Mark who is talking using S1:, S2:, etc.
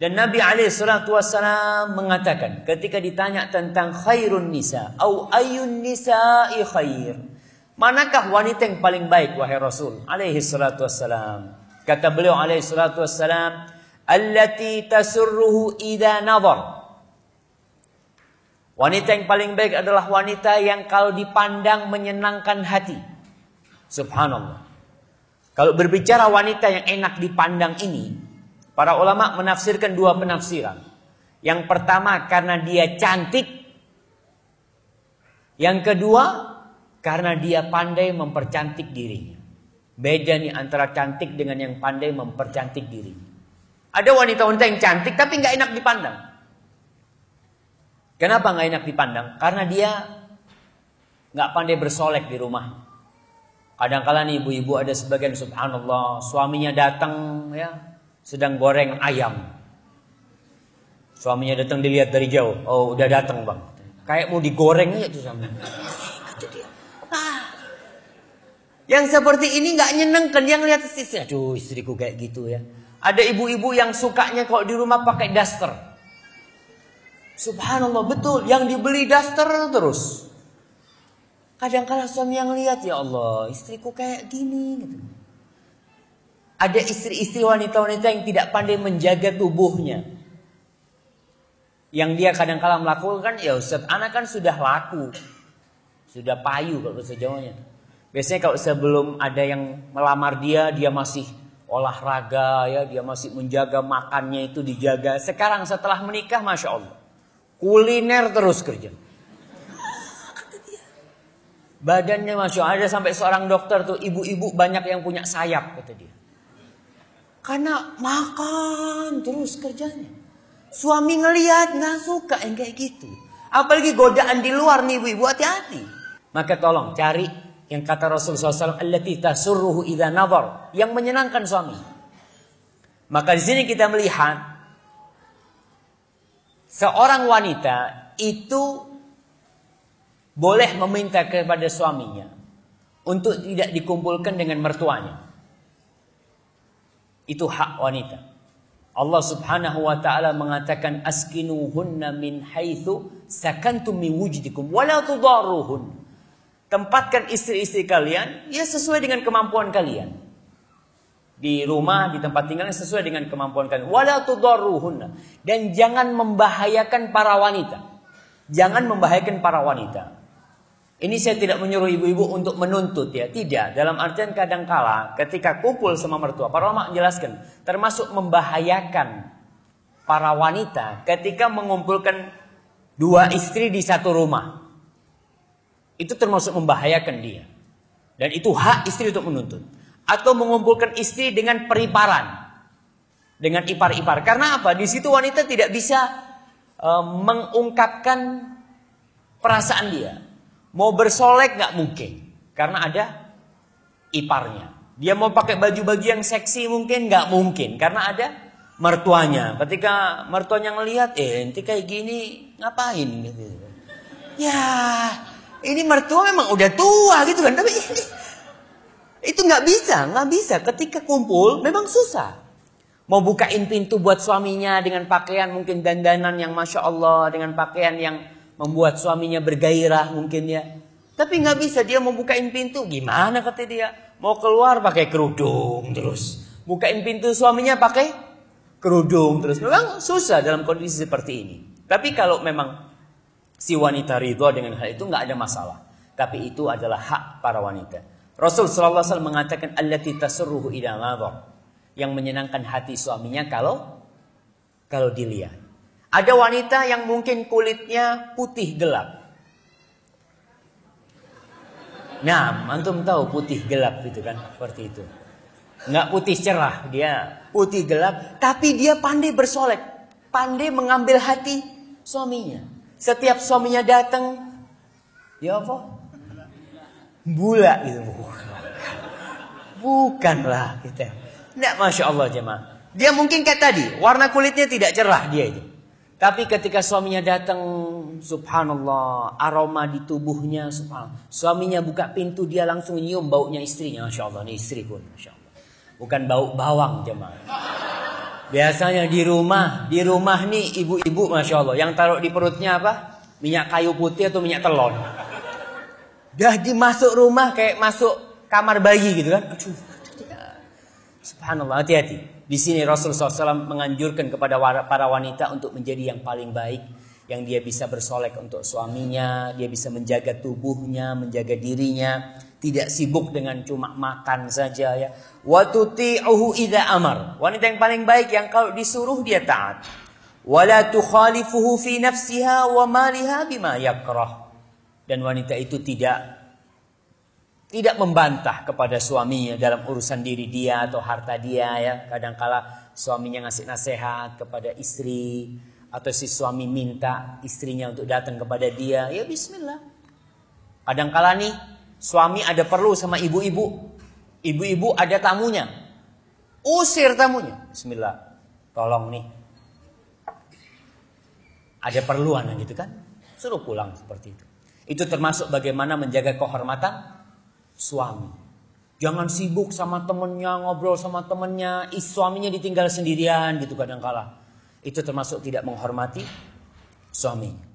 S1: Dan Nabi SAW mengatakan ketika ditanya tentang khairun nisa, au ayun nisa'i khair. Manakah wanita yang paling baik wahai Rasul alaihi salatu wassalam? Kata beliau alaihi salatu wassalam, allati tasurruhu idza nadhar. Wanita yang paling baik adalah wanita yang kalau dipandang menyenangkan hati. Subhanallah. Kalau berbicara wanita yang enak dipandang ini, Para ulama menafsirkan dua penafsiran. Yang pertama karena dia cantik. Yang kedua karena dia pandai mempercantik dirinya. Beda nih antara cantik dengan yang pandai mempercantik dirinya. Ada wanita-wanita yang cantik tapi nggak enak dipandang. Kenapa nggak enak dipandang? Karena dia nggak pandai bersolek di rumah. Kadang-kala nih ibu-ibu ada sebagian subhanallah suaminya datang ya sedang goreng ayam. Suaminya datang dilihat dari jauh. Oh, udah datang, Bang. Kayak mau digoreng aja tuh sama. Yang seperti ini nggak nyenengkan yang lihat istri. Aduh, istriku kayak gitu ya. Ada ibu-ibu yang sukanya kalau di rumah pakai daster. Subhanallah, betul. Yang dibeli daster terus. Kadang-kadang suami yang lihat, ya Allah, istriku kayak gini gitu. Ada istri-istri wanita-wanita yang tidak pandai menjaga tubuhnya. Yang dia kadang-kala melakukan, ya Ustaz, anak kan sudah laku. Sudah payu kalau bahasa Jawanya. Biasanya kalau sebelum ada yang melamar dia, dia masih olahraga ya, dia masih menjaga makannya itu dijaga. Sekarang setelah menikah, Masya Allah. Kuliner terus kerja. Badannya Masya Allah, ada sampai seorang dokter tuh, ibu-ibu banyak yang punya sayap, kata dia. Karena makan terus kerjanya. Suami ngelihat nggak suka yang kayak gitu. Apalagi godaan di luar nih ibu-ibu hati-hati. Maka tolong cari yang kata Rasulullah SAW, nazar, yang menyenangkan suami. Maka di sini kita melihat seorang wanita itu boleh meminta kepada suaminya untuk tidak dikumpulkan dengan mertuanya. Itu hak wanita. Allah Subhanahu wa taala mengatakan askinuhunna min haitsu sakantum min wujdikum wala tudarruhun. Tempatkan istri-istri kalian ya sesuai dengan kemampuan kalian. Di rumah, di tempat tinggal sesuai dengan kemampuan kalian. Wala tudarruhunna dan jangan membahayakan para wanita. Jangan membahayakan para wanita. Ini saya tidak menyuruh ibu-ibu untuk menuntut ya, tidak. Dalam artian kadang-kala ketika kumpul sama mertua, para ulama menjelaskan, termasuk membahayakan para wanita ketika mengumpulkan dua istri di satu rumah. Itu termasuk membahayakan dia. Dan itu hak istri untuk menuntut. Atau mengumpulkan istri dengan periparan. Dengan ipar-ipar. Karena apa? Di situ wanita tidak bisa uh, mengungkapkan perasaan dia Mau bersolek nggak mungkin. Karena ada iparnya. Dia mau pakai baju-baju yang seksi mungkin nggak mungkin. Karena ada mertuanya. Ketika mertuanya ngelihat, eh nanti kayak gini ngapain gitu. Ya, ini mertua memang udah tua gitu kan. Tapi ini, itu nggak bisa, nggak bisa. Ketika kumpul memang susah. Mau bukain pintu buat suaminya dengan pakaian mungkin dandanan yang masya Allah, dengan pakaian yang membuat suaminya bergairah mungkin ya. Tapi nggak bisa dia mau bukain pintu gimana kata dia mau keluar pakai kerudung terus bukain pintu suaminya pakai kerudung terus memang susah dalam kondisi seperti ini. Tapi kalau memang si wanita ridho dengan hal itu nggak ada masalah. Tapi itu adalah hak para wanita. Rasul Shallallahu Alaihi Wasallam mengatakan allati tasurruhu yang menyenangkan hati suaminya kalau kalau dilihat. Ada wanita yang mungkin kulitnya putih gelap. Nah, antum tahu putih gelap itu kan, seperti itu. Nggak putih cerah, dia putih gelap, tapi dia pandai bersolek, pandai mengambil hati suaminya. Setiap suaminya datang, ya apa? Bula gitu. Bukanlah kita. Tidak, masya Allah jemaah. Dia mungkin kayak tadi, warna kulitnya tidak cerah dia itu. Tapi ketika suaminya datang, subhanallah, aroma di tubuhnya, subhanallah. Suaminya buka pintu, dia langsung nyium baunya istrinya. Masya Allah, ini istri pun. Masya Allah. Bukan bau bawang jemaah. Biasanya di rumah, di rumah nih ibu-ibu masya Allah, yang taruh di perutnya apa? Minyak kayu putih atau minyak telon. Dah dimasuk rumah kayak masuk kamar bayi gitu kan? Aduh. Subhanallah, hati-hati. Di sini Rasulullah SAW menganjurkan kepada para wanita untuk menjadi yang paling baik, yang dia bisa bersolek untuk suaminya, dia bisa menjaga tubuhnya, menjaga dirinya, tidak sibuk dengan cuma makan saja ya. Wa tuti'uhu idza amar. Wanita yang paling baik yang kalau disuruh dia taat. Wala tukhalifuhu fi nafsiha wa maliha bima yakrah. Dan wanita itu tidak tidak membantah kepada suaminya dalam urusan diri dia atau harta dia ya. Kadangkala suaminya ngasih nasihat kepada istri atau si suami minta istrinya untuk datang kepada dia, ya bismillah. Kadangkala nih Suami ada perlu sama ibu-ibu. Ibu-ibu ada tamunya. Usir tamunya. Bismillah. Tolong nih. Ada perluan gitu kan. Suruh pulang seperti itu. Itu termasuk bagaimana menjaga kehormatan suami. Jangan sibuk sama temennya, ngobrol sama temennya, suaminya ditinggal sendirian gitu kadang kala. Itu termasuk tidak menghormati suami.